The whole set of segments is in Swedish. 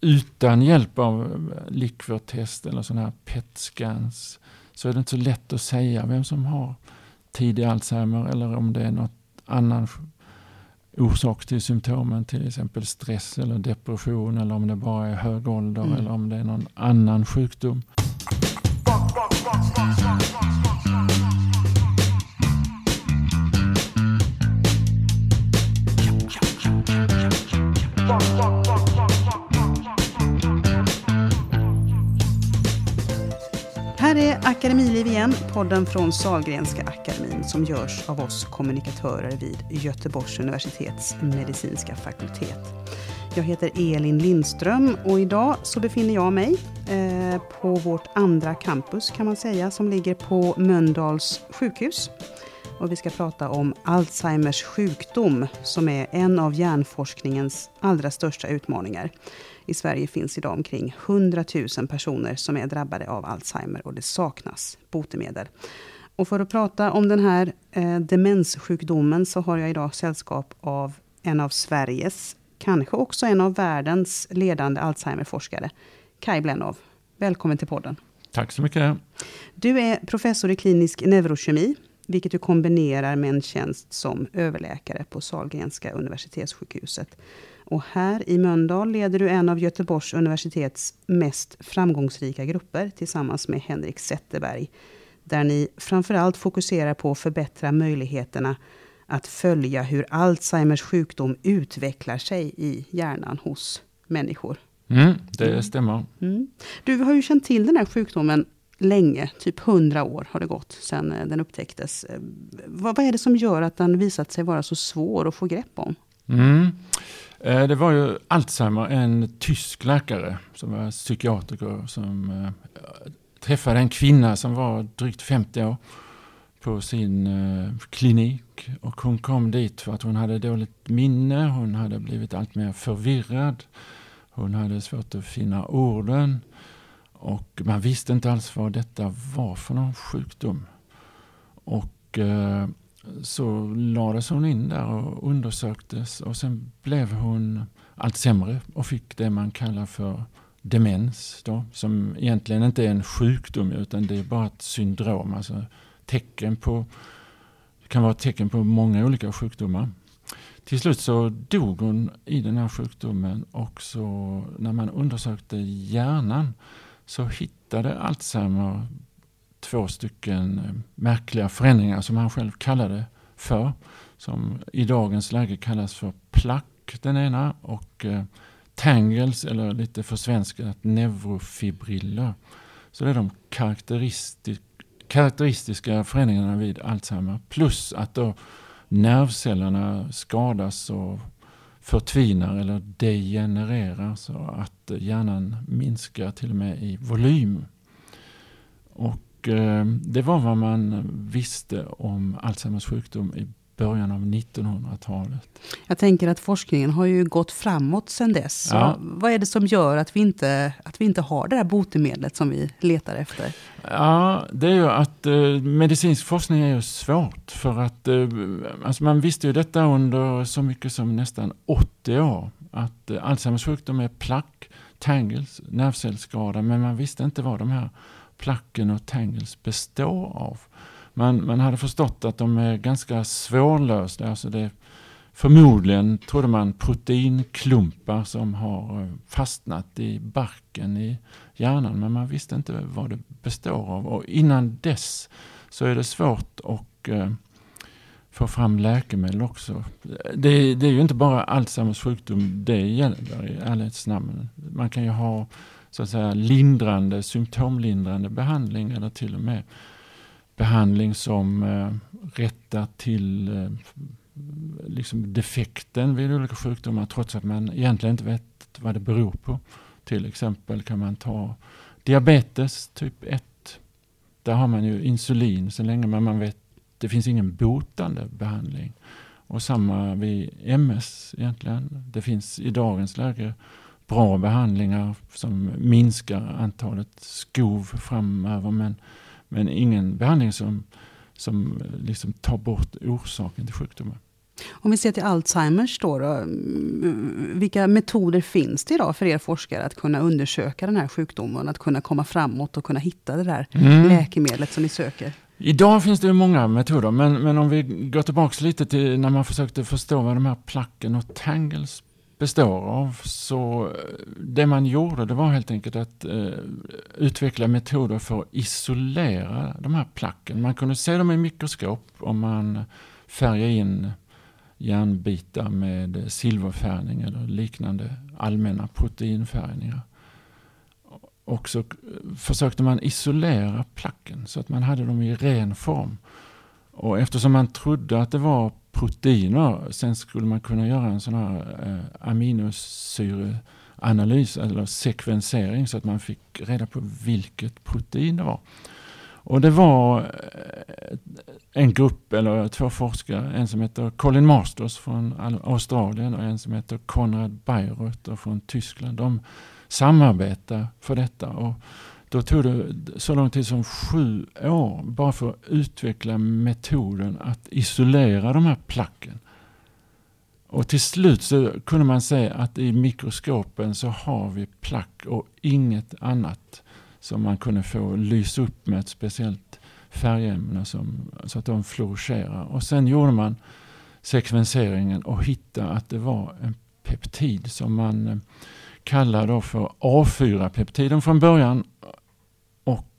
utan hjälp av likvörtest eller sådana här PET-scans så är det inte så lätt att säga vem som har tidig Alzheimer eller om det är något annan orsak till symptomen, till exempel stress eller depression eller om det bara är hög ålder mm. eller om det är någon annan sjukdom. Här är Akademiliv igen, podden från Salgrenska akademin som görs av oss kommunikatörer vid Göteborgs universitets medicinska fakultet. Jag heter Elin Lindström och idag så befinner jag mig eh, på vårt andra campus kan man säga som ligger på Mölndals sjukhus. Och vi ska prata om Alzheimers sjukdom som är en av hjärnforskningens allra största utmaningar. I Sverige finns idag omkring 100 000 personer som är drabbade av Alzheimer och det saknas botemedel. Och för att prata om den här eh, demenssjukdomen så har jag idag sällskap av en av Sveriges, kanske också en av världens ledande Alzheimerforskare, Kai Blenov. Välkommen till podden. Tack så mycket. Du är professor i klinisk neurokemi, vilket du kombinerar med en tjänst som överläkare på Sahlgrenska universitetssjukhuset. Och här i Mölndal leder du en av Göteborgs universitets mest framgångsrika grupper tillsammans med Henrik Zetterberg. Där ni framförallt fokuserar på att förbättra möjligheterna att följa hur Alzheimers sjukdom utvecklar sig i hjärnan hos människor. Mm, det stämmer. Mm. Du har ju känt till den här sjukdomen länge, typ hundra år har det gått sedan eh, den upptäcktes. Eh, vad, vad är det som gör att den visat sig vara så svår att få grepp om? Mm. Eh, det var ju Alzheimer, en tysk läkare som var psykiatriker som träffade en kvinna som var drygt 50 år på sin klinik. Och hon kom dit för att hon hade dåligt minne, hon hade blivit allt mer förvirrad. Hon hade svårt att finna orden. Och man visste inte alls vad detta var för någon sjukdom. Och eh, så lades hon in där och undersöktes och sen blev hon allt sämre och fick det man kallar för demens. Då, som egentligen inte är en sjukdom utan det är bara ett syndrom. Alltså tecken på, det kan vara tecken på många olika sjukdomar. Till slut så dog hon i den här sjukdomen och så när man undersökte hjärnan så hittade Alzheimer två stycken eh, märkliga förändringar som han själv kallade för. Som i dagens läge kallas för plack den ena och eh, tangles eller lite för försvenskat neurofibriller. Så det är de karaktäristik karaktäristiska förändringarna vid Alzheimer. Plus att då nervcellerna skadas och förtvinar eller degenererar så att hjärnan minskar till och med i volym. Och eh, det var vad man visste om Alzheimers sjukdom i början av 1900-talet. Jag tänker att forskningen har ju gått framåt sedan dess. Ja. Vad är det som gör att vi, inte, att vi inte har det här botemedlet som vi letar efter? Ja, det är ju att eh, medicinsk forskning är ju svårt. För att eh, alltså man visste ju detta under så mycket som nästan 80 år. Att eh, Alzheimers sjukdom är plack, tangles, nervcellsskada. Men man visste inte vad de här placken och tangles består av. Man, man hade förstått att de är ganska svårlösta. Alltså det förmodligen, trodde man, proteinklumpar som har eh, fastnat i barken i hjärnan. Men man visste inte vad det består av. Och innan dess så är det svårt att eh, få fram läkemedel också. Det, det, är ju inte bara Alzheimers sjukdom det gäller i ärlighetens namn. Man kan ju ha så att säga lindrande, symptomlindrande behandling eller till och med behandling som eh, rättar till eh, liksom defekten vid olika sjukdomar trots att man egentligen inte vet vad det beror på. Till exempel kan man ta diabetes typ 1. Där har man ju insulin så länge men man vet det finns ingen botande behandling. Och samma vid MS egentligen. Det finns i dagens läge bra behandlingar som minskar antalet skov framöver. Men, men ingen behandling som, som liksom tar bort orsaken till sjukdomen. Om vi ser till Alzheimers då, då, mm, vilka metoder finns det idag för er forskare att kunna undersöka den här sjukdomen, att kunna komma framåt och kunna hitta det där mm. läkemedlet som ni söker? Idag finns det många metoder, men, men om vi går tillbaka lite till när man försökte förstå vad de här placken och tangles består av. Så eh, det man gjorde det var helt enkelt att eh, utveckla metoder för att isolera de här placken. Man kunde se dem i mikroskop om man färgade in järnbitar med silverfärgning eller liknande allmänna proteinfärgningar. Och så eh, försökte man isolera placken så att man hade dem i ren form. Och eftersom man trodde att det var proteiner, sen skulle man kunna göra en sån här eh, aminosyreanalys eller sekvensering så att man fick reda på vilket protein det var. Och det var eh, en grupp, eller två forskare, en som heter Colin Masters från Australien och en som heter Konrad Bayreuther från Tyskland. De samarbetar för detta. Och då tog det så lång tid som sju år bara för att utveckla metoden att isolera de här placken. Och till slut så kunde man säga att i mikroskopen så har vi plack och inget annat som man kunde få lysa upp med ett speciellt färgämne som, så att de fluorescerar. Och sen gjorde man sekvenseringen och hittade att det var en peptid som man eh, kallar då för A4-peptiden från början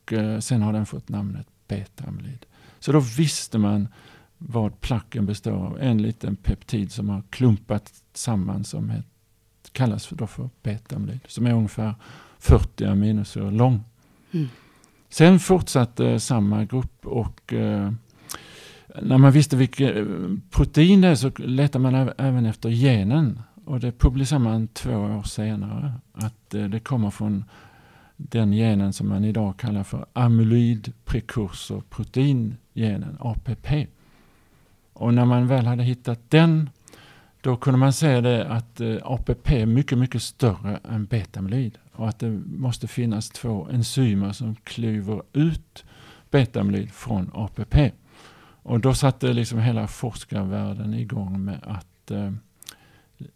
och eh, sen har den fått namnet beta-amylid. Så då visste man vad placken består av. En liten peptid som har klumpat samman som het, kallas för, då för beta-amylid. Som är ungefär 40 aminosyror lång. Mm. Sen fortsatte samma grupp och eh, när man visste vilket eh, protein det är så letade man även efter genen. Och det publicerade man två år senare. Att eh, det kommer från den genen som man idag kallar för amyloid prekursor proteingenen, APP. Och när man väl hade hittat den då kunde man se det att eh, APP är mycket, mycket större än betamyloid och att det måste finnas två enzymer som klyver ut betamyloid från APP. Och då satte liksom hela forskarvärlden igång med att eh,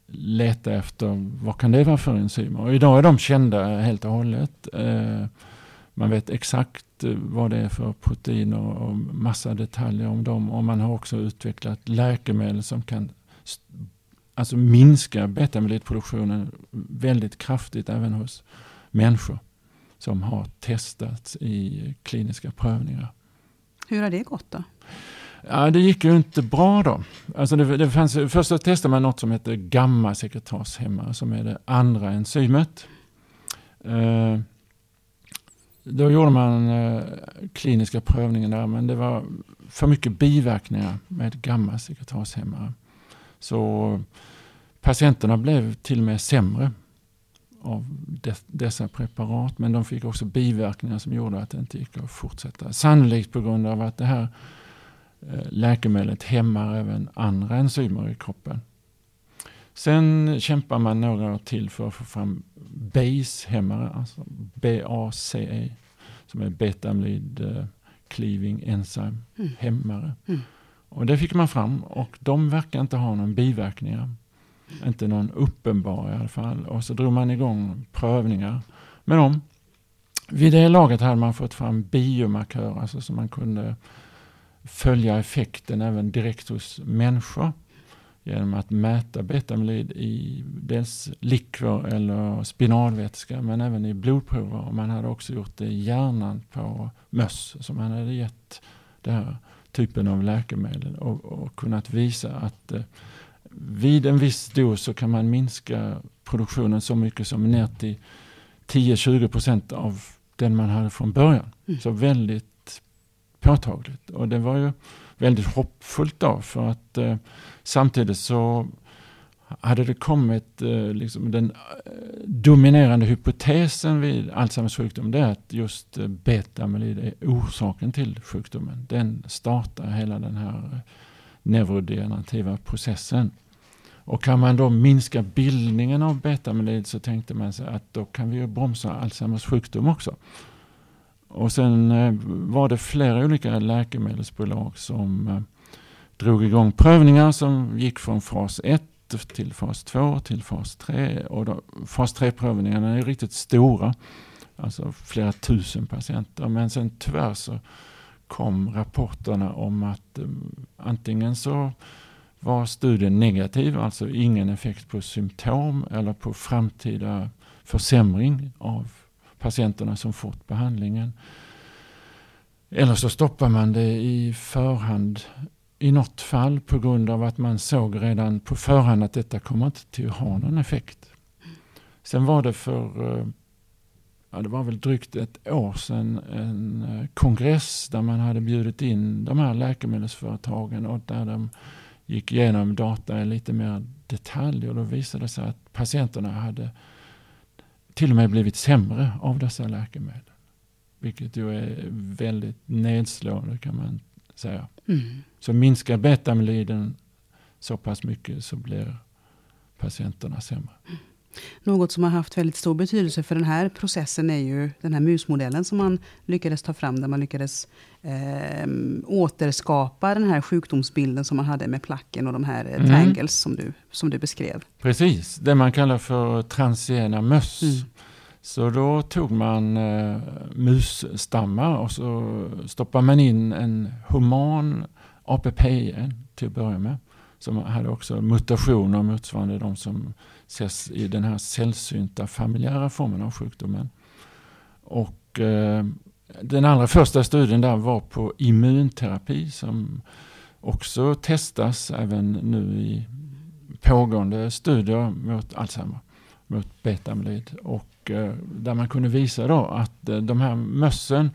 leta efter vad kan det vara för enzymer. Och idag är de kända helt och hållet. Eh, man vet exakt eh, vad det är för proteiner och massa detaljer om dem. Och man har också utvecklat läkemedel som kan alltså minska betamelitproduktionen väldigt kraftigt även hos människor som har testats i kliniska prövningar. Hur har det gått då? Ja, det gick ju inte bra då. Alltså det, det fanns, först så testade man något som heter gammasekretashämmare som är det andra enzymet. Eh, då gjorde man eh, kliniska prövningar där men det var för mycket biverkningar med gammasekretashämmare. Så patienterna blev till och med sämre av dessa preparat. Men de fick också biverkningar som gjorde att det inte gick att fortsätta. Sannolikt på grund av att det här läkemedlet hämmar även andra enzymer i kroppen. Sen kämpar man några år till för att få fram BACE-hämmare, alltså BACE, som är beta-amylid uh, cleaving enzyme mm. hämmare. Mm. Och det fick man fram och de verkar inte ha någon biverkningar. Inte någon uppenbar i alla fall. Och så drog man igång prövningar med dem. Vid det laget hade man fått fram biomarkörer alltså så man kunde följa effekten även direkt hos människor genom att mäta betamylid i dels likvor eller spinalvätska men även i blodprover. Och man hade också gjort det i hjärnan på möss som man hade gett den här typen av läkemedel och, och kunnat visa att eh, vid en viss dos så kan man minska produktionen så mycket som ner till 10-20 procent av den man hade från början. Mm. Så väldigt påtagligt. Och det var ju väldigt hoppfullt då för att eh, samtidigt så hade det kommit eh, liksom den eh, dominerande hypotesen vid Alzheimers sjukdom det är att just eh, beta-amyloid är orsaken till sjukdomen. Den startar hela den här eh, neurodegenerativa processen. Och kan man då minska bildningen av beta-amyloid så tänkte man sig att då kan vi ju bromsa Alzheimers sjukdom också. Och sen eh, var det flera olika läkemedelsbolag som eh, drog igång prövningar som gick från fas 1 till fas 2 till fas 3. Och då, fas 3-prövningarna är riktigt stora. Alltså flera tusen patienter. Men sen tyvärr så kom rapporterna om att eh, antingen så var studien negativ, alltså ingen effekt på symptom eller på framtida försämring av patienterna som fått behandlingen. Eller så stoppar man det i förhand i något fall på grund av att man såg redan på förhand att detta kommer inte till att ha någon effekt. Sen var det för eh, ja, det var väl drygt ett år sedan en eh, kongress där man hade bjudit in de här läkemedelsföretagen och där de gick igenom data i lite mer detalj och då visade det sig att patienterna hade till och med blivit sämre av dessa läkemedel. Vilket ju är väldigt nedslående kan man säga. Mm. Så minskar betamyloiden så pass mycket så blir patienterna sämre. Mm. Något som har haft väldigt stor betydelse för den här processen är ju den här musmodellen som man lyckades ta fram. Där man lyckades eh, återskapa den här sjukdomsbilden som man hade med placken och de här mm. tangles som du, som du beskrev. Precis, det man kallar för transiena möss. Mm. Så då tog man eh, musstammar och så stoppade man in en human APP till att börja med. Som hade också mutationer motsvarande de som ses i den här sällsynta familjära formen av sjukdomen. Och eh, den allra första studien där var på immunterapi som också testas även nu i pågående studier mot Alzheimer, mot betamyloid. Och eh, där man kunde visa då att eh, de här mössen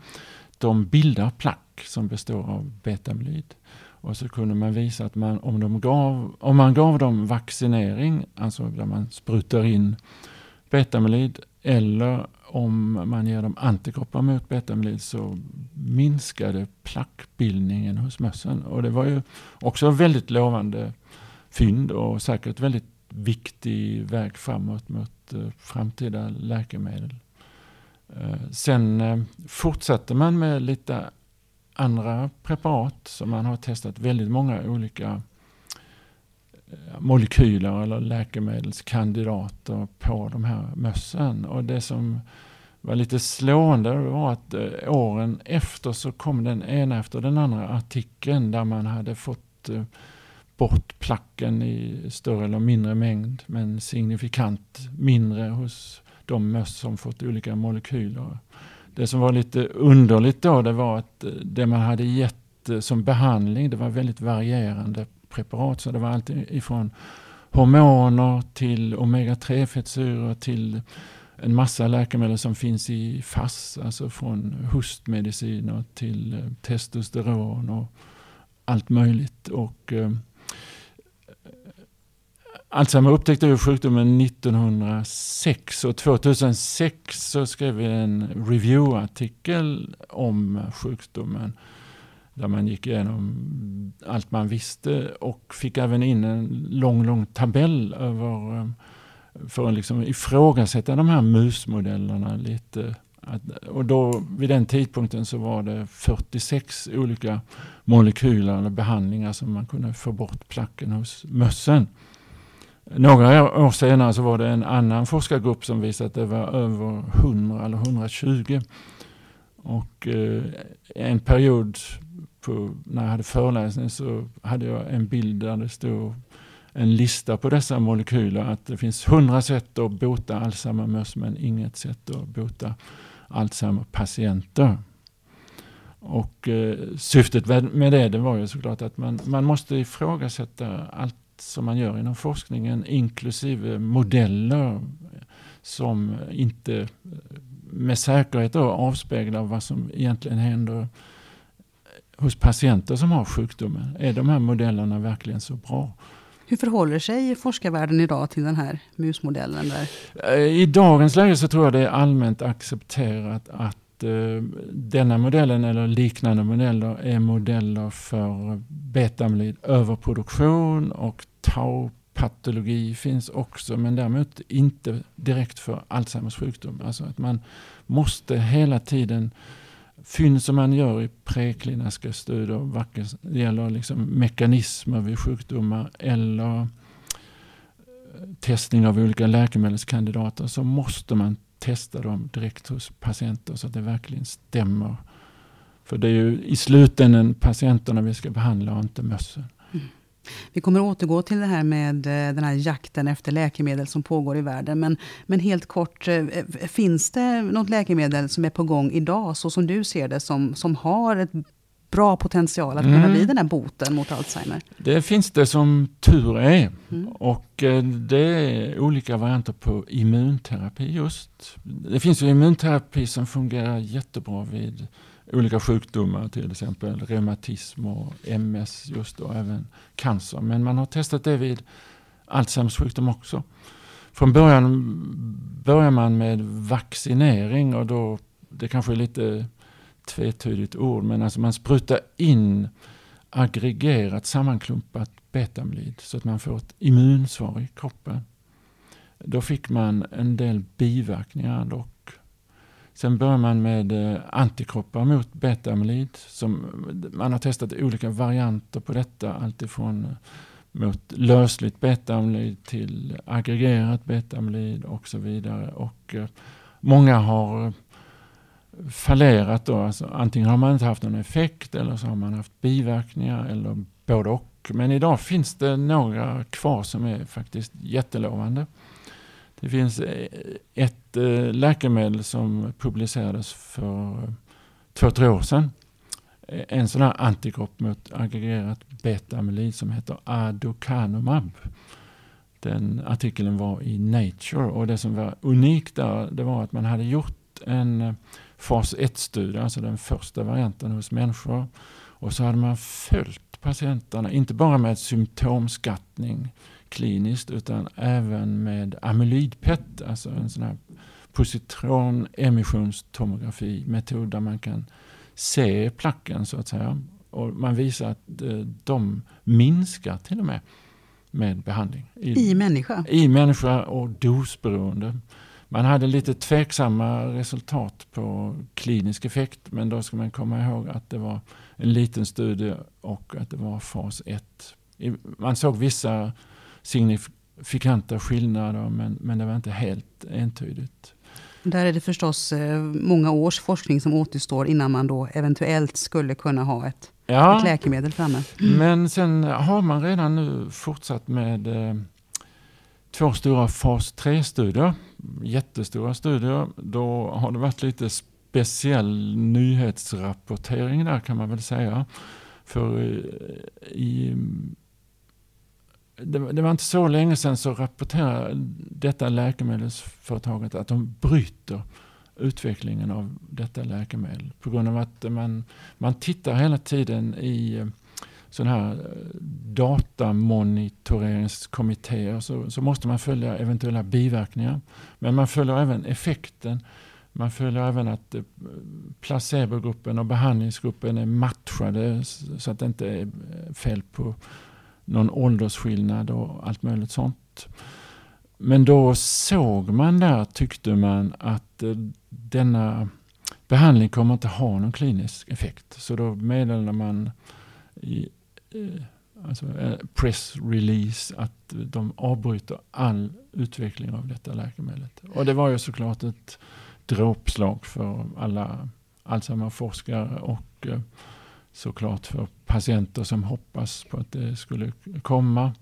de bildar plack som består av betamyloid. Och så kunde man visa att man, om, de gav, om man gav dem vaccinering, alltså där man sprutar in betamyloid, eller om man ger dem antikroppar mot betamyloid så minskade plackbildningen hos mössen. Och det var ju också väldigt lovande fynd och säkert väldigt viktig väg framåt mot eh, framtida läkemedel. Eh, sen eh, fortsatte man med lite andra preparat som man har testat väldigt många olika Eh, molekyler eller läkemedelskandidater på de här mössen. Och det som var lite slående var att eh, åren efter så kom den ena efter den andra artikeln där man hade fått eh, bort placken i större eller mindre mängd men signifikant mindre hos de möss som fått olika molekyler. Det som var lite underligt då det var att det man hade gett som behandling det var väldigt varierande preparat. Så det var allt ifrån hormoner till omega-3 fettsyror till en massa läkemedel som finns i FASS, alltså från hustmediciner till eh, testosteron och allt möjligt. Och, eh, Alzheimer upptäckte ju sjukdomen 1906 och 2006 så skrev vi en review-artikel om sjukdomen där man gick igenom allt man visste och fick även in en lång, lång tabell över eh, för att liksom ifrågasätta de här musmodellerna lite. Och då, vid den tidpunkten så var det 46 olika molekyler eller behandlingar som man kunde få bort placken hos mössen. Några år senare så var det en annan forskargrupp som visade att det var över 100 eller 120. Och eh, en period på, när jag hade föreläsning så hade jag en bild där det stod en lista på dessa molekyler. Att det finns 100 sätt att bota Alzheimer-möss men inget sätt att bota Alzheimer-patienter. Och eh, syftet med det, det var ju såklart att man, man måste ifrågasätta allt som man gör inom forskningen inklusive modeller som inte eh, med säkerhet avspeglar vad som egentligen händer hos patienter som har sjukdomen. Är de här modellerna verkligen så bra? Hur förhåller sig forskarvärlden idag till den här musmodellen? Där? Eh, I dagens läge så tror jag det är allmänt accepterat att eh, denna modellen eller liknande modeller är modeller för betamyloid överproduktion och tau-patologi finns också men däremot inte direkt för Alzheimers sjukdom. Alltså att man måste hela tiden fynd som man gör i prekliniska studier, varken det gäller liksom mekanismer vid sjukdomar eller eh, testning av olika läkemedelskandidater så måste man testa dem direkt hos patienter så att det verkligen stämmer. För det är ju i slutändan patienterna vi ska behandla och inte mössen. Vi kommer återgå till det här med eh, den här jakten efter läkemedel som pågår i världen. Men, men helt kort, eh, finns det något läkemedel som är på gång idag, så som du ser det, som, som har ett bra potential att kunna mm. bli den här boten mot Alzheimer? Det finns det som tur är. Mm. Och eh, det är olika varianter på immunterapi just. Det finns ju immunterapi som fungerar jättebra vid olika sjukdomar, till exempel reumatism och MS just och även cancer. Men man har testat det vid Alzheimers sjukdom också. Från början börjar man med vaccinering och då, det kanske är lite tvetydigt ord, men alltså man sprutar in aggregerat sammanklumpat betamlid så att man får ett immunsvar i kroppen. Då fick man en del biverkningar dock Sen börjar man med eh, antikroppar mot beta-amyloid. Man har testat olika varianter på detta. Alltifrån eh, mot lösligt beta-amyloid till aggregerat beta-amyloid och så vidare. Och eh, många har fallerat då. Alltså, antingen har man inte haft någon effekt eller så har man haft biverkningar eller både och. Men idag finns det några kvar som är faktiskt jättelovande. Det finns eh, ett eh, läkemedel som publicerades för två, tre år sedan. Eh, en sån här antikropp mot aggregerat beta-amyloid som heter Aducanumab. Den artikeln var i Nature och det som var unikt där det var att man hade gjort en fas 1-studie, alltså den första varianten hos människor. Och så hade man följt patienterna, inte bara med symptomskattning kliniskt utan även med amyloid-PET, alltså en sån här positronemissionstomografi metod där man kan se placken så att säga. Och man visar att eh, de minskar till och med med behandling. I, I människa? I människa och dosberoende. Man hade lite tveksamma resultat på klinisk effekt men då ska man komma ihåg att det var en liten studie och att det var fas 1. Man såg vissa signifikanta skillnader men, men det var inte helt entydigt. Där är det förstås eh, många års forskning som återstår innan man då eventuellt skulle kunna ha ett, ja, ett läkemedel framme. Mm. Men sen har man redan nu fortsatt med eh, två stora fas 3-studier. Jättestora studier. Då har det varit lite speciell nyhetsrapportering där kan man väl säga. För eh, i det, det, var inte så länge sedan så rapporterade detta läkemedelsföretaget att de bryter utvecklingen av detta läkemedel. På grund av att man, man tittar hela tiden i eh, sådana här eh, datamonitoreringskommittéer så, så måste man följa eventuella biverkningar. Men man följer även effekten. Man följer även att eh, placebogruppen och behandlingsgruppen är matchade så att det inte är fel på någon åldersskillnad och allt möjligt sånt. Men då såg man där, tyckte man, att eh, denna behandling kommer inte ha någon klinisk effekt. Så då meddelade man i eh, alltså eh, press release att de avbryter all utveckling av detta läkemedlet. Och det var ju såklart ett dråpslag för alla Alzheimer-forskare och såklart för patienter som hoppas på att det skulle komma.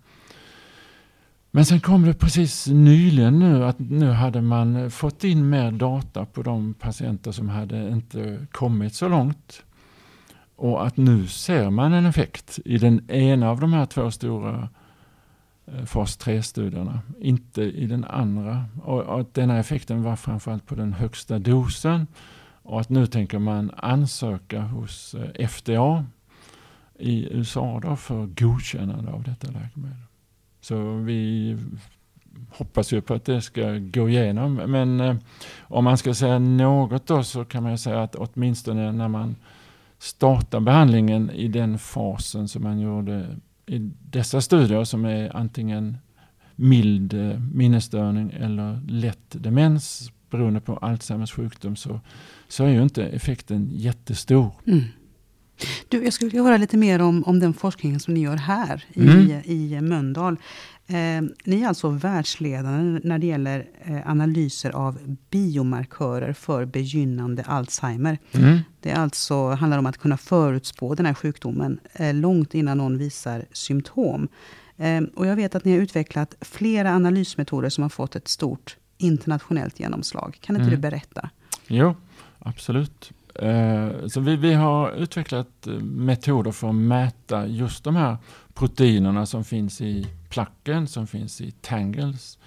Men sen kom det precis nyligen nu att nu hade man fått in mer data på de patienter som hade inte kommit så långt. Och att nu ser man en effekt i den ena av de här två stora eh, fas 3-studierna, inte i den andra. Och att denna effekten var framförallt på den högsta dosen och att nu tänker man ansöka hos eh, FDA i USA då för godkännande av detta läkemedel. Så vi hoppas ju på att det ska gå igenom. Men eh, om man ska säga något då så kan man säga att åtminstone när man startar behandlingen i den fasen som man gjorde i dessa studier som är antingen mild eh, minnesstörning eller lätt demens beroende på Alzheimers sjukdom så, så är ju inte effekten jättestor. Mm. Du, jag skulle vilja höra lite mer om, om den forskningen som ni gör här i, Mm. i Mölndal. Eh, ni är alltså världsledande när det gäller eh, analyser av biomarkörer för begynnande Alzheimer. Mm. Det alltså, handlar om att kunna förutspå den här sjukdomen eh, långt innan någon visar symptom. Eh, och jag vet att ni har utvecklat flera analysmetoder som har fått ett stort internationellt genomslag. Kan inte Mm. du berätta? Jo, absolut. Eh, Så vi, vi har utvecklat eh, metoder för att mäta just de här proteinerna som finns i placken, som finns i tangles,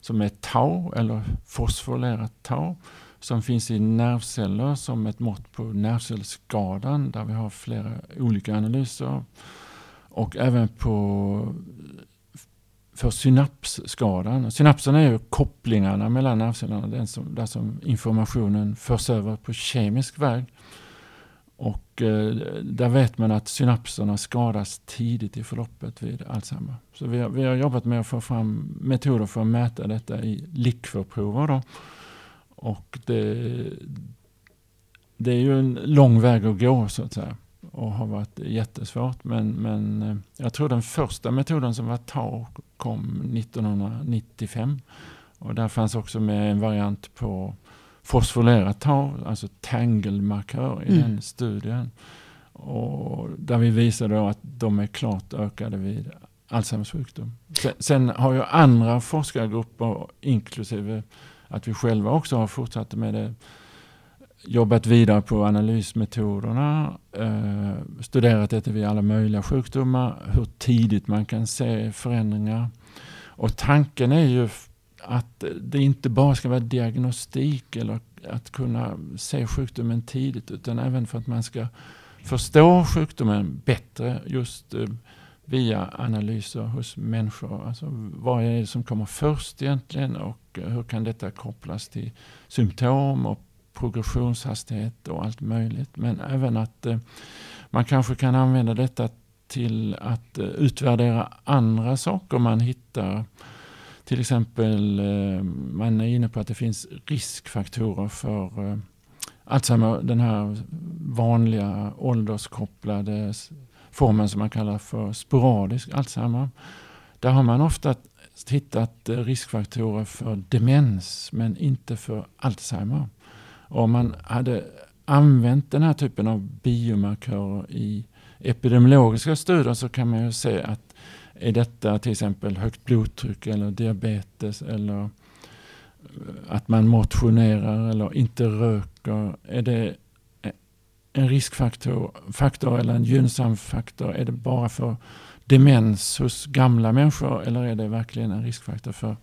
som är tau eller fosforylerat tau, som finns i nervceller som ett mått på nervcellsskadan där vi har flera olika analyser. Och även på för synapsskadan. Synapsen är ju kopplingarna mellan nervcellerna, den som, där som informationen förs över på kemisk väg. Och eh, där vet man att synapserna skadas tidigt i förloppet vid Alzheimer. Så vi har, vi har jobbat med att få fram metoder för att mäta detta i likvorprover. Då. Och det, det är ju en lång väg att gå så att säga och har varit jättesvårt. Men, men eh, jag tror den första metoden som var TAU kom 1995. Och där fanns också med en variant på fosforylerat tau, alltså tangle-markör i Mm. den studien. Och där vi visade att de är klart ökade vid Alzheimers sjukdom. Sen, sen har ju andra forskargrupper, inklusive att vi själva också har fortsatt med det, jobbat vidare på analysmetoderna, eh, studerat detta vid alla möjliga sjukdomar, hur tidigt man kan se förändringar. Och tanken är ju att det inte bara ska vara diagnostik eller att kunna se sjukdomen tidigt utan även för att man ska förstå sjukdomen bättre just eh, via analyser hos människor. Alltså, vad är det som kommer först egentligen och eh, hur kan detta kopplas till symptom och progressionshastighet och allt möjligt. Men även att eh, man kanske kan använda detta till att eh, utvärdera andra saker man hittar. Till exempel eh, man är inne på att det finns riskfaktorer för Alzheimer, den här vanliga ålderskopplade formen som man kallar för sporadisk Alzheimer. Där har man ofta hittat riskfaktorer för demens men inte för Alzheimer. Om man hade använt den här typen av biomarkörer i epidemiologiska studier så kan man ju se att är detta till exempel högt blodtryck eller diabetes eller eh, att man motionerar eller inte röker. Är det en riskfaktor faktor eller en gynnsam faktor? Är det bara för demens hos gamla människor eller är det verkligen en riskfaktor för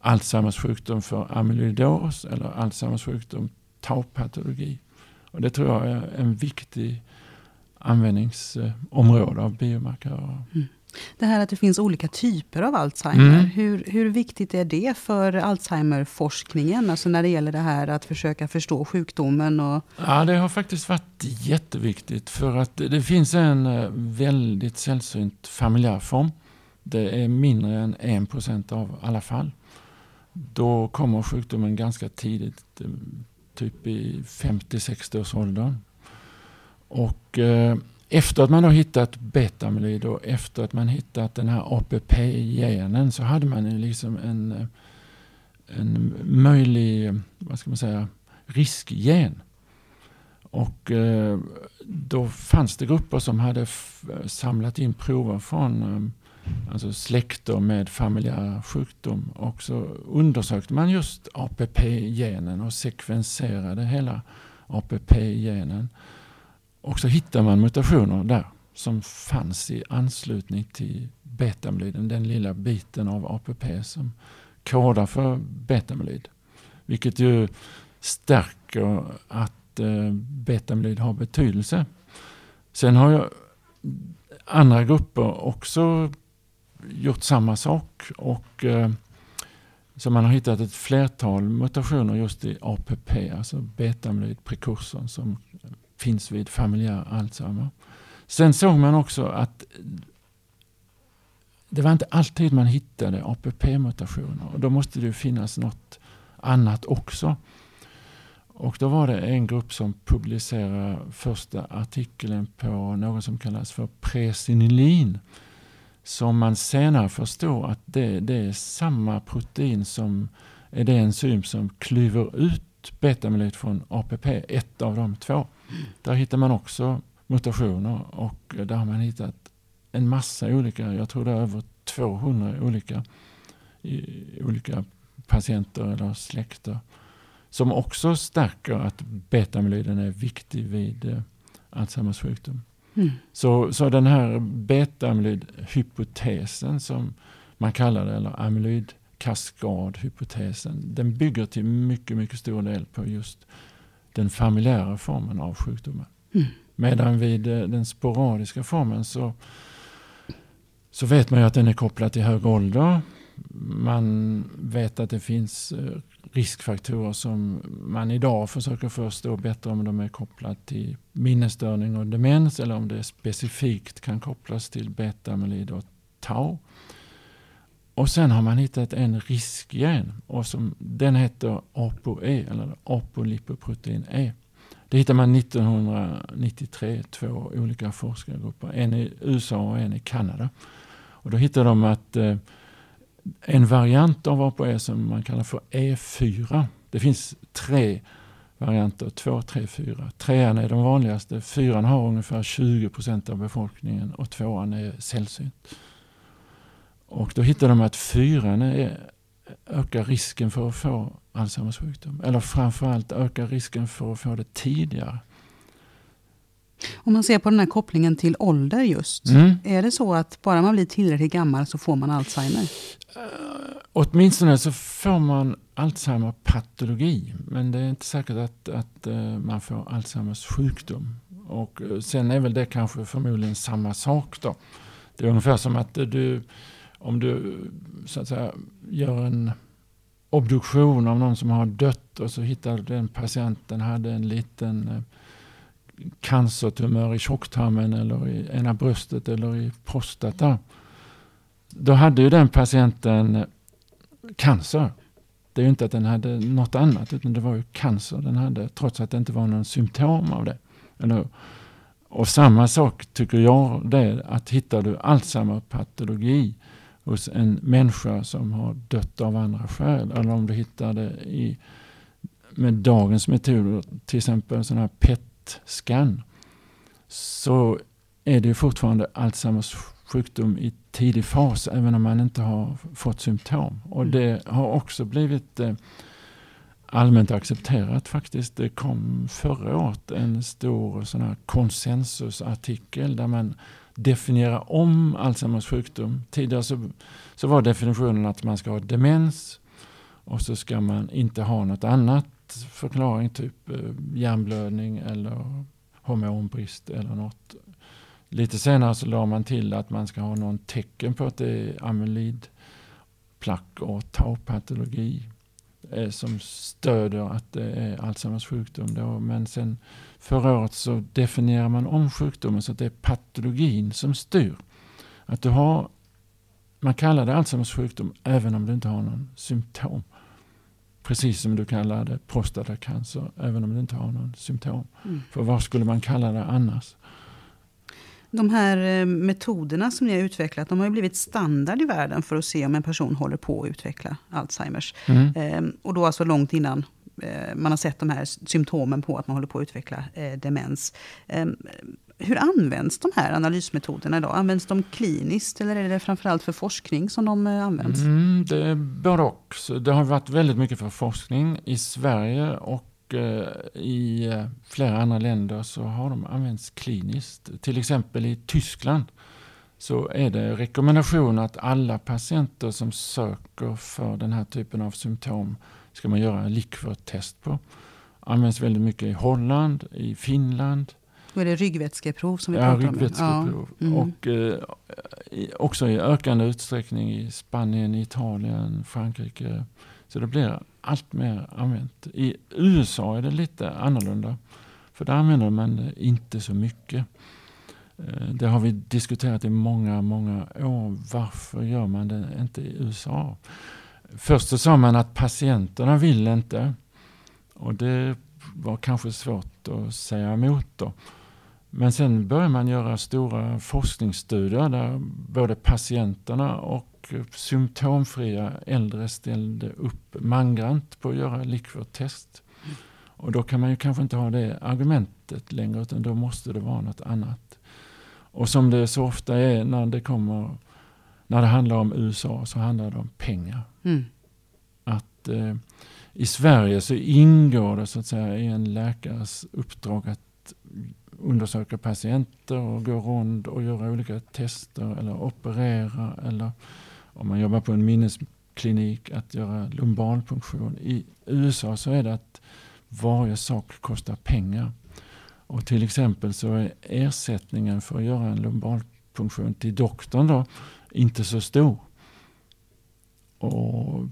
Alzheimers sjukdom för amyloidos eller Alzheimers sjukdom taupatologi? Och det tror jag är en viktig användningsområde av biomarkörer. Det här att det finns olika typer av Alzheimer. Mm. Hur, hur viktigt är det för Alzheimerforskningen? Alltså när det gäller det här att försöka förstå sjukdomen. Och, Ja, det har faktiskt varit jätteviktigt för att det finns en eh, väldigt sällsynt familjär form. Det är mindre än 1% av alla fall. Då kommer sjukdomen ganska tidigt, eh, typ i 50-60-årsåldern. Och eh, efter att man har hittat betamyloid och efter att man hittat den här APP-genen så hade man ju liksom en, en möjlig, vad ska man säga, riskgen. Och eh, då fanns det grupper som hade samlat in prover från eh, alltså släkter med familjär sjukdom. Och så undersökte man just APP-genen och sekvenserade hela APP-genen. Och så hittade man mutationer där som fanns i anslutning till betamyloiden, den lilla biten av APP som kodar för betamyloid. Vilket ju stärker att eh, betamyloid har betydelse. Sen har jag andra grupper också gjort samma sak och eh, så man har hittat ett flertal mutationer just i APP, alltså betamyloid prekursorn som finns vid familjär Alzheimer. Sen såg man också att det var inte alltid man hittade APP-mutationer och då måste det ju finnas något annat också. Och då var det en grupp som publicerade första artikeln på något som kallas för presinilin. Som man senare förstår att det, det är samma protein som är det enzym som klyver ut betamyloid från APP, ett av de två. Där hittar man också mutationer och där har man hittat en massa olika, jag tror det är över 200 olika, i, olika patienter eller släkter. Som också stärker att betamyloiden är viktig vid eh, Alzheimers sjukdom. Mm. Så, så den här betamyloidhypotesen som man kallar det, eller amyloidkaskadhypotesen, den bygger till mycket, mycket stor del på just den familjära formen av sjukdomen. Mm. Medan vid eh, den sporadiska formen så, så vet man ju att den är kopplad till hög ålder. Man vet att det finns eh, riskfaktorer som man idag försöker förstå bättre om de är kopplade till minnesstörning och demens eller om det specifikt kan kopplas till beta-amyloid och tau. Och sen har man hittat en riskgen och som, den heter ApoE eller apolipoprotein E. Det hittade man 1993, två olika forskargrupper, en i USA och en i Kanada. Och då hittade de att eh, en variant av APE e som man kallar för E4. Det finns tre varianter, två, tre, fyra. Trean är den vanligaste, fyran har ungefär 20 procent av befolkningen och tvåan är sällsynt. Och då hittade de att fyran är, ökar risken för att få Alzheimers sjukdom. Eller framförallt ökar risken för att få det tidigare. Om man ser på den här kopplingen till ålder just. Mm. Är det så att bara man blir tillräckligt gammal så får man Alzheimer? Uh, åtminstone så får man Alzheimer-patologi. Men det är inte säkert att, att uh, man får Alzheimers sjukdom. Och uh, sen är väl det kanske förmodligen samma sak då. Det är ungefär som att du, om du så att säga gör en obduktion av någon som har dött och så hittar den patienten hade en liten cancertumör i tjocktarmen eller i ena bröstet eller i prostata. Då hade ju den patienten cancer. Det är ju inte att den hade något annat utan det var ju cancer den hade trots att det inte var någon symptom av det. Eller, och samma sak tycker jag det är att hittar du Alzheimer-patologi hos en människa som har dött av andra skäl eller om du hittar det i, med dagens metoder, till exempel sådana här PET PET-scan så är det fortfarande Alzheimers sjukdom i tidig fas även om man inte har fått symptom. Och mm. det har också blivit eh, allmänt accepterat faktiskt. Det kom förra året en stor sån här konsensusartikel där man definierar om Alzheimers sjukdom. Tidigare så, så var definitionen att man ska ha demens och så ska man inte ha något annat förklaring, typ eh, hjärnblödning eller hormonbrist eller något. Lite senare så la man till att man ska ha någon tecken på att det är amylidplack och taupatologi eh, som stöder att det är Alzheimers sjukdom. Då. Men sen förra året så definierar man om sjukdomen så att det är patologin som styr. Att du har, man kallar det Alzheimers sjukdom även om du inte har någon symptom. Precis som du kallar det prostatacancer, även om det inte har någon symptom. Mm. För vad skulle man kalla det annars? De här eh, metoderna som ni har utvecklat, de har blivit standard i världen för att se om en person håller på att utveckla Alzheimers. Mm. Ehm, och då alltså långt innan eh, man har sett de här symptomen på att man håller på att utveckla eh, demens. Hur används de här analysmetoderna idag? Används de kliniskt eller är det framförallt för forskning som de eh, används? Mm, det är både och. Det har varit väldigt mycket för forskning i Sverige och eh, i eh, flera andra länder så har de använts kliniskt. Till exempel i Tyskland så är det rekommendation att alla patienter som söker för den här typen av symptom ska man göra Liquor-test på. Används väldigt mycket i Holland, i Finland, då är det ryggvätskeprov som vi ja, pratar om. Ryggvätskeprov. Ja. Mm. Och eh, också i ökande utsträckning i Spanien, Italien, Frankrike. Så det blir allt mer använt. I USA är det lite annorlunda. För där använder man det inte så mycket. Eh, det har vi diskuterat i många, många år. Varför gör man det inte i USA? Först så sa man att patienterna vill inte. Och det var kanske svårt att säga emot då. Men sen började man göra stora forskningsstudier där både patienterna och symptomfria äldre ställde upp mangrant på att göra likvörtest. Och då kan man ju kanske inte ha det argumentet längre utan då måste det vara något annat. Och som det så ofta är när det kommer när det handlar om USA så handlar det om pengar. Mm. Att eh, I Sverige så ingår det så att säga i en läkares uppdrag att undersöka patienter och gå runt och göra olika tester eller operera eller om man jobbar på en minnesklinik att göra lumbalpunktion. I USA så är det att varje sak kostar pengar. Och till exempel så är ersättningen för att göra en lumbalpunktion till doktorn då inte så stor. Och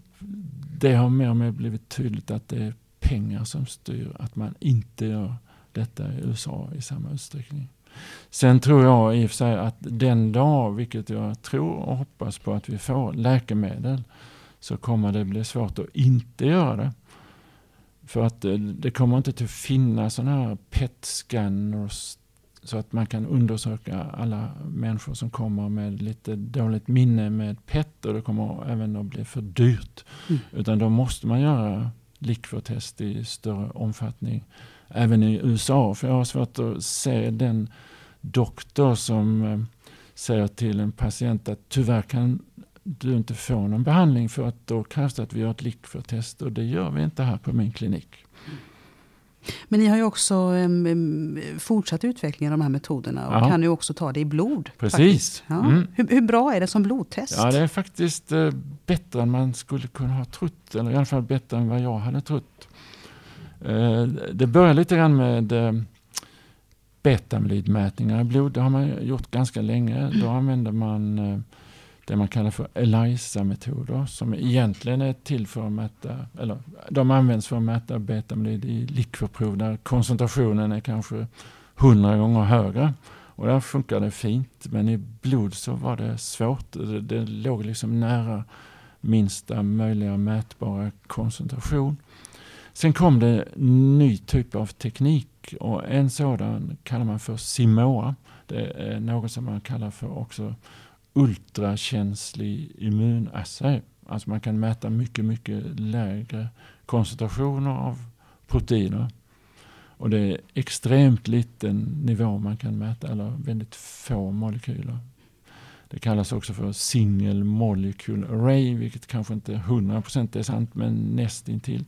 det har mer och mer blivit tydligt att det är pengar som styr att man inte gör detta i USA i samma utsträckning. Sen tror jag i och för sig att den dag, vilket jag tror och hoppas på att vi får läkemedel, så kommer det bli svårt att inte göra det. För att eh, det kommer inte att finnas sådana här PET-scanners så att man kan undersöka alla människor som kommer med lite dåligt minne med PET och det kommer även att bli för dyrt. Mm. Utan då måste man göra likvörtest i större omfattning. Även i USA. För jag har svårt att se den doktor som eh, säger till en patient att tyvärr kan du inte få någon behandling för att då krävs det att vi gör ett likvörtest och det gör vi inte här på min klinik. Men ni har ju också um, fortsatt utvecklingen av de här metoderna och ja. kan ju också ta det i blod. Precis. Ja. Mm. Hur, hur, bra är det som blodtest? Ja, det är faktiskt uh, bättre än man skulle kunna ha trott. Eller i alla fall bättre än vad jag hade trott. Uh, det börjar lite grann med uh, betamylidmätningar i blod. Det har man gjort ganska länge. Då använder man uh, det man kallar för ELISA-metoder som egentligen är till för att mäta, eller de används för att mäta betamyloid i likvörprov där koncentrationen är kanske hundra gånger högre. Och där funkar det fint men i blod så var det svårt. Det, det låg liksom nära minsta möjliga mätbara koncentration. Sen kom det en ny typ av teknik och en sådan kallar man för Simoa. Det är något som man kallar för också ultrakänslig immunassay. Alltså man kan mäta mycket, mycket lägre koncentrationer av proteiner. Och det är extremt liten nivå man kan mäta, eller väldigt få molekyler. Det kallas också för single molecule array, vilket kanske inte 100% är sant, men nästintill.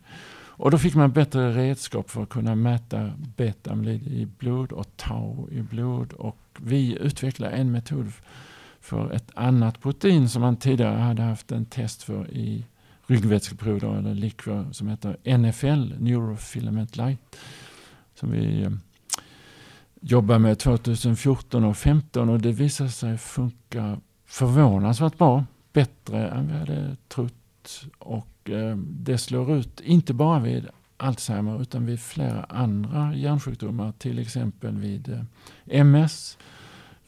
Och då fick man bättre redskap för att kunna mäta betamyloid i blod och tau i blod. Och vi utvecklade en metod för ett annat protein som man tidigare hade haft en test för i ryggvätskeprov eller likvör som heter NFL, Neurofilament Light. Som vi eh, jobbar med 2014 och 2015 och det visade sig funka förvånansvärt bra. Bättre än vi hade trott. Och Eh, det slår ut, inte bara vid Alzheimer utan vid flera andra hjärnsjukdomar. Till exempel vid eh, MS,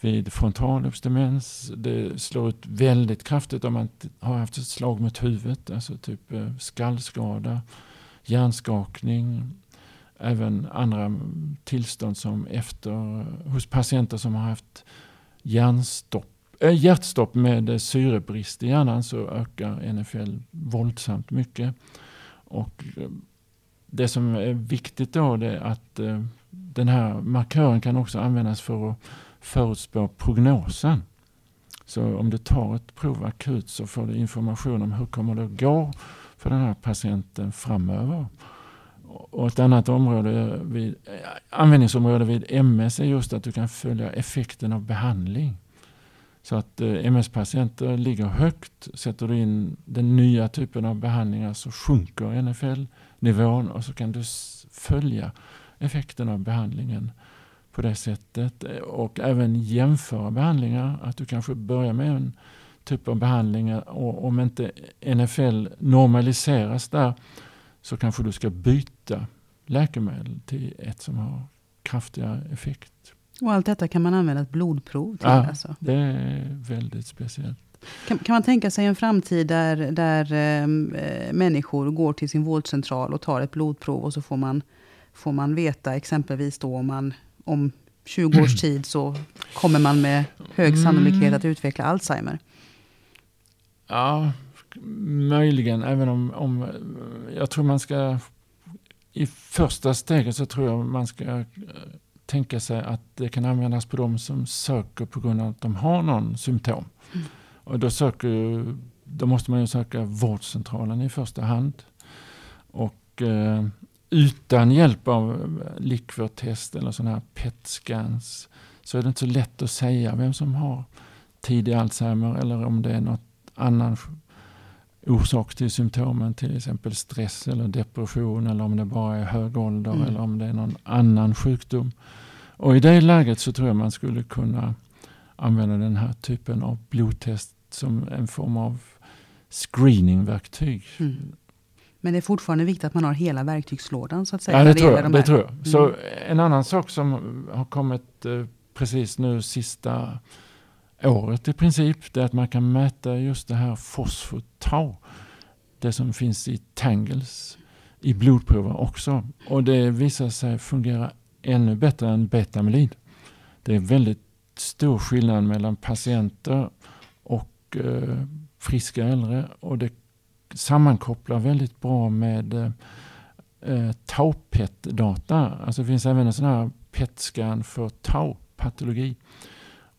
vid frontallobsdemens. Det slår ut väldigt kraftigt om man har haft ett slag mot huvudet, alltså typ eh, skallskada, hjärnskakning, även andra tillstånd som efter, hos patienter som har haft hjärnstopp, hjärtstopp med syrebrist i hjärnan så ökar NFL våldsamt mycket. Och eh, det som är viktigt då är att eh, den här markören kan också användas för att förutspå prognosen. Så om du tar ett prov akut så får du information om hur kommer det att gå för den här patienten framöver. Och ett annat område vid, eh, användningsområde vid MS är just att du kan följa effekten av behandling. Så att eh, MS-patienter ligger högt. Sätter du in den nya typen av behandlingar så sjunker NFL-nivån och så kan du följa effekten av behandlingen på det sättet. Och även jämföra behandlingar. Att du kanske börjar med en typ av behandlingar. och om inte NFL normaliseras där så kanske du ska byta läkemedel till ett som har kraftigare effekt. Och allt detta kan man använda ett blodprov till? Ja, alltså. det är väldigt speciellt. Kan, kan man tänka sig en framtid där, där eh, människor går till sin vårdcentral och tar ett blodprov och så får man, får man veta exempelvis då om man om 20 års tid så kommer man med hög mm. sannolikhet att utveckla Alzheimer? Ja, möjligen. Även om, om jag tror man ska i första steget så tror jag man ska eh, tänka sig att det kan användas på de som söker på grund av att de har någon symptom. Mm. Och då, söker, då måste man ju söka vårdcentralen i första hand. Och eh, utan hjälp av likvörtest eller sådana här PET-scans så är det inte så lätt att säga vem som har tidig Alzheimer eller om det är något annan orsak till symptomen, till exempel stress eller depression eller om det bara är hög ålder mm. eller om det är någon annan sjukdom. Och i det läget så tror jag man skulle kunna använda den här typen av blodtest som en form av screeningverktyg. Mm. Men det är fortfarande viktigt att man har hela verktygslådan så att säga. Ja, det, tror jag. Det tror jag. Mm. Så en annan sak som har kommit eh, precis nu sista året i princip, det är att man kan mäta just det här fosfotau. Det som finns i tangles i blodprover också. Och det visar sig fungera ännu bättre än betamylid. Det är väldigt stor skillnad mellan patienter och eh, friska äldre och det sammankopplar väldigt bra med eh, eh tau-PET-data. Alltså det finns även en sån här PET-scan för tau-patologi.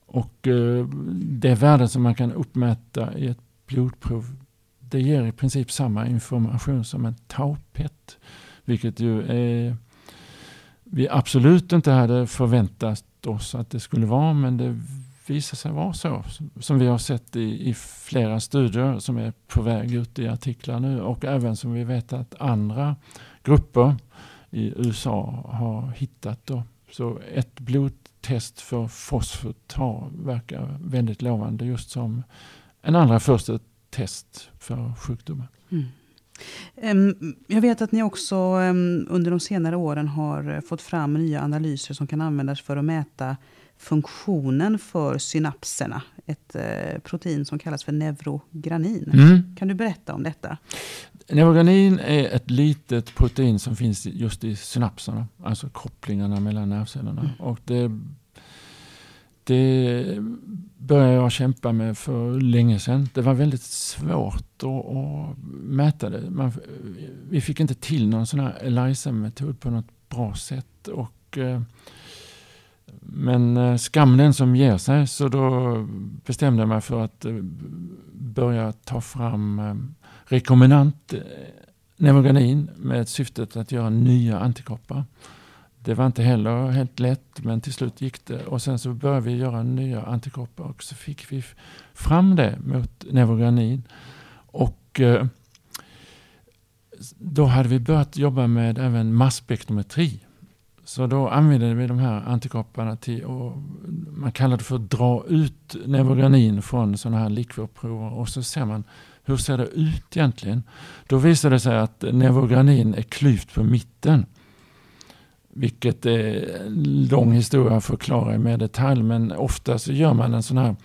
Och eh, det värde som man kan uppmäta i ett blodprov det ger i princip samma information som en tau-PET. Vilket ju är, vi absolut inte hade förväntat oss att det skulle vara men det visar sig vara så. Som vi har sett i, i, flera studier som är på väg ut i artiklar nu och även som vi vet att andra grupper i USA har hittat. Då. Så ett blodtest för fosfotar verkar väldigt lovande just som en andra första test för sjukdomen. Mm. Jag vet att ni också under de senare åren har fått fram nya analyser som kan användas för att mäta funktionen för synapserna. Ett eh, protein som kallas för neurogranin. Mm. Kan du berätta om detta? Neurogranin är ett litet protein som finns just i synapserna, alltså kopplingarna mellan nervcellerna. Mm. Och det, det började jag kämpa med för länge sedan. Det var väldigt svårt att, att mäta det. Man, vi fick inte till någon sån här ELISA-metod på något bra sätt. Och, eh, men eh, skam den som ger sig, så då bestämde jag mig för att eh, börja ta fram rekombinant eh, neurogranin med syftet att göra nya antikroppar. Det var inte heller helt lätt, men till slut gick det. Och sen så började vi göra nya antikroppar och så fick vi fram det mot neurogranin. Och eh, då hade vi börjat jobba med även masspektrometri. Så då använder vi de här antikropparna till och man kallar det för att dra ut neurogranin från sådana här likvörprover och så ser man hur ser det ut egentligen. Då visar det sig att neurogranin är klyvt på mitten. Vilket är en lång historia att förklara i mer detalj men ofta så gör man en sån här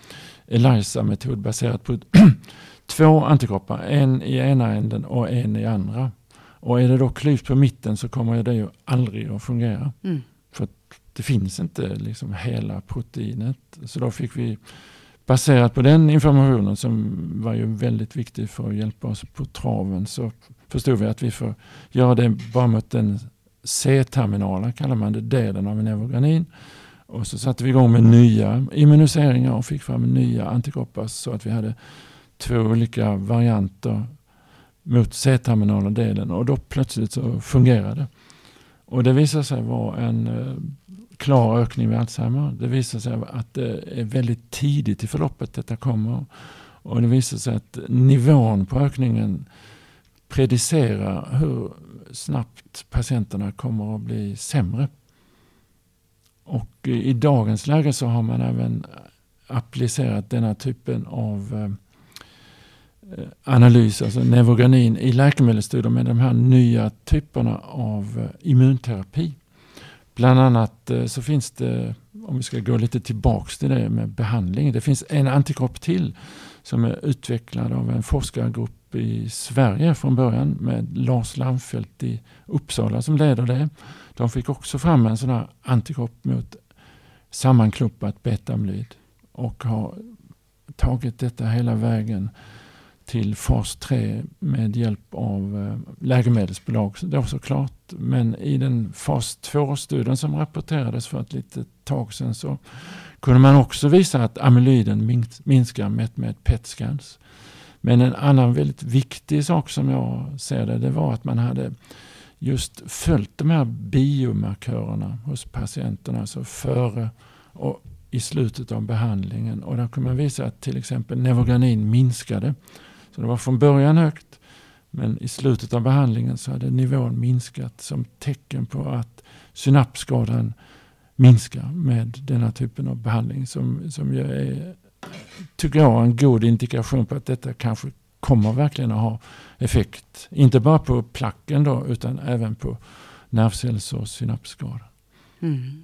ELISA-metod baserat på två antikroppar. En i ena änden och en i andra. Och är det då klyvt på mitten så kommer det ju aldrig att fungera. Mm. För det finns inte liksom hela proteinet. Så då fick vi baserat på den informationen som var ju väldigt viktig för att hjälpa oss på traven så förstod vi att vi får göra det bara mot den C-terminala, kallar man det, delen av en neurogranin. Och så satte vi igång med nya immuniseringar och fick fram nya antikroppar så att vi hade två olika varianter mot C-terminala delen och då plötsligt så fungerade det. Och det visade sig vara en eh, klar ökning vid Alzheimer. Det visar sig att det är väldigt tidigt i förloppet detta kommer. Och det visar sig att nivån på ökningen predicerar hur snabbt patienterna kommer att bli sämre. Och eh, i dagens läge så har man även applicerat denna typen av Eh, Eh, analys, alltså neurogranin i läkemedelsstudier med de här nya typerna av eh, immunterapi. Bland annat eh, så finns det om vi ska gå lite tillbaks till det med behandling. Det finns en antikropp till som är utvecklad av en forskargrupp i Sverige från början med Lars Lamfelt i Uppsala som leder det. De fick också fram en sån här antikropp mot sammanklumpat betamlyd och har tagit detta hela vägen till fas 3 med hjälp av eh, läkemedelsbolag då såklart. Men i den fas 2-studien som rapporterades för ett litet tag sedan så kunde man också visa att amyloiden minskar mätt med PET-scans. Men en annan väldigt viktig sak som jag ser det, det var att man hade just följt de här biomarkörerna hos patienterna, alltså före och i slutet av behandlingen. Och där kunde man visa att till exempel Nevoganin minskade. Så det var från början högt, men i slutet av behandlingen så hade nivån minskat som tecken på att synapsskadan minskar med denna typen av behandling som, som ju är, tycker jag, en god indikation på att detta kanske kommer verkligen att ha effekt. Inte bara på placken då, utan även på nervcells och synapsskada. Mm.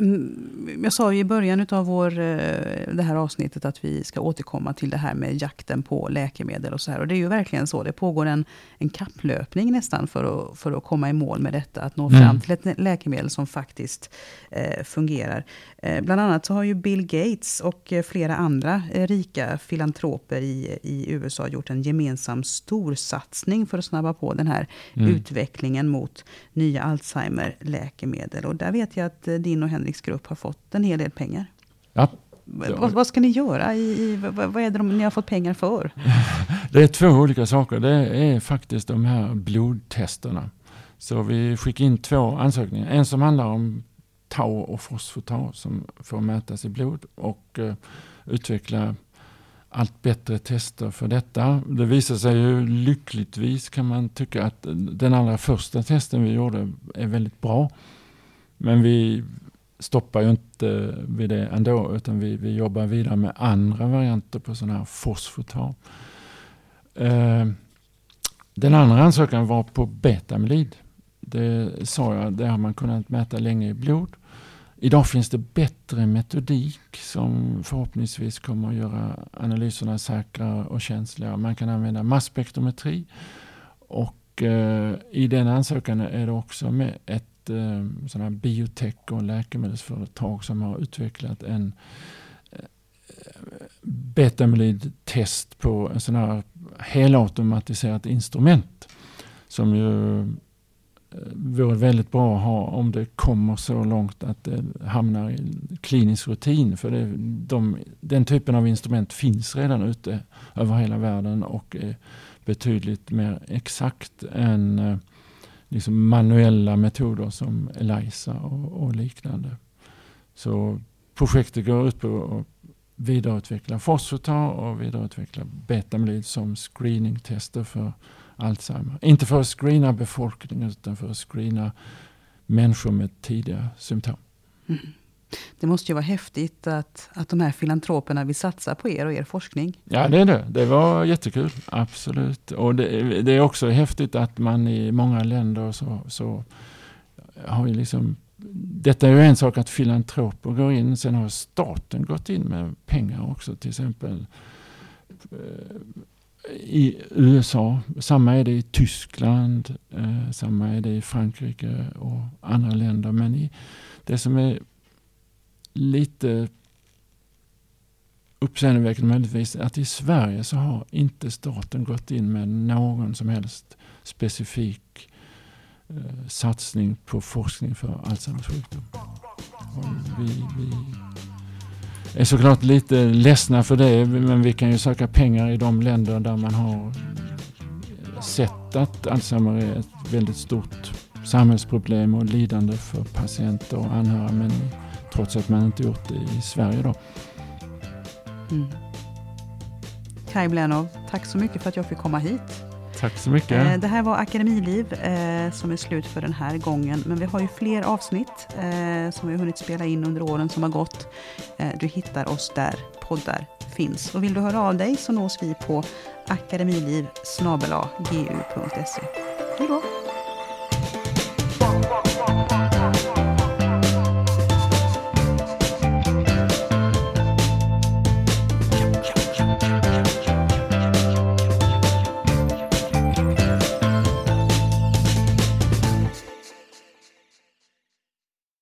Mm, jag sa ju i början av vår, eh, det här avsnittet att vi ska återkomma till det här med jakten på läkemedel och så här. Och det är ju verkligen så. Det pågår en, en kapplöpning nästan för att, för att komma i mål med detta. Att nå fram mm. till ett läkemedel som faktiskt eh, fungerar. Eh, bland annat så har ju Bill Gates och eh, flera andra eh, rika filantroper i, i USA gjort en gemensam storsatsning för att snabba på den här mm. utvecklingen mot nya Alzheimer-läkemedel. Och där vet jag att din och Henriks grupp har fått en hel del pengar. Ja. Vad, vad, ska ni göra? I, i, vad, är det de, ni har fått pengar för? Det är två olika saker. Det är faktiskt de här blodtesterna. Så vi skickar in två ansökningar. En som handlar om tau och fosfotar som får mätas i blod och uh, utveckla allt bättre tester för detta. Det visar sig ju lyckligtvis kan man tycka att den allra första testen vi gjorde är väldigt bra. Men vi stoppar ju inte vid det ändå utan vi, vi jobbar vidare med andra varianter på sådana här fosfotar. Eh, den andra ansökan var på betamylid. Det sa jag, det har man kunnat mäta länge i blod. Idag finns det bättre metodik som förhoppningsvis kommer att göra analyserna säkrare och känsligare. Man kan använda masspektrometri och eh, i den ansökan är det också med ett ett eh, sådana här biotech och läkemedelsföretag som har utvecklat en eh, betamylid-test på en sån här helautomatiserat instrument som ju eh, vore väldigt bra att ha om det kommer så långt att det hamnar i klinisk rutin. För det, de, den typen av instrument finns redan ute över hela världen och är betydligt mer exakt än eh, liksom manuella metoder som ELISA och, och liknande. Så projektet går ut på att vidareutveckla fosfotar och vidareutveckla betamyloid som screeningtester för Alzheimer. Inte för att screena befolkningen utan för att screena människor med tidiga symptom. Mm. Det måste ju vara häftigt att, att de här filantroperna vill satsa på er och er forskning. Ja, det är det. Det var jättekul. Absolut. Och det, det är också häftigt att man i många länder så, så har ju liksom detta är ju en sak att filantroper går in. Sen har staten gått in med pengar också. Till exempel eh, i USA. Samma är det i Tyskland. Eh, samma är det i Frankrike och andra länder. Men i, det som är lite uppseendeväckande möjligtvis att i Sverige så har inte staten gått in med någon som helst specifik eh, satsning på forskning för Alzheimers sjukdom. Vi, vi, är såklart lite ledsna för det men vi kan ju söka pengar i de länder där man har sett att Alzheimer är ett väldigt stort samhällsproblem och lidande för patienter och anhöriga men trots att man inte gjort det i Sverige då. Mm. Kaj Blenov, tack så mycket för att jag fick komma hit. Tack så mycket. Eh, det här var Akademiliv eh, som är slut för den här gången. Men vi har ju fler avsnitt eh, som vi har hunnit spela in under åren som har gått. Du hittar oss där poddar finns. Och vill du höra av dig så nås vi på akademiliv gu.se. Hej då!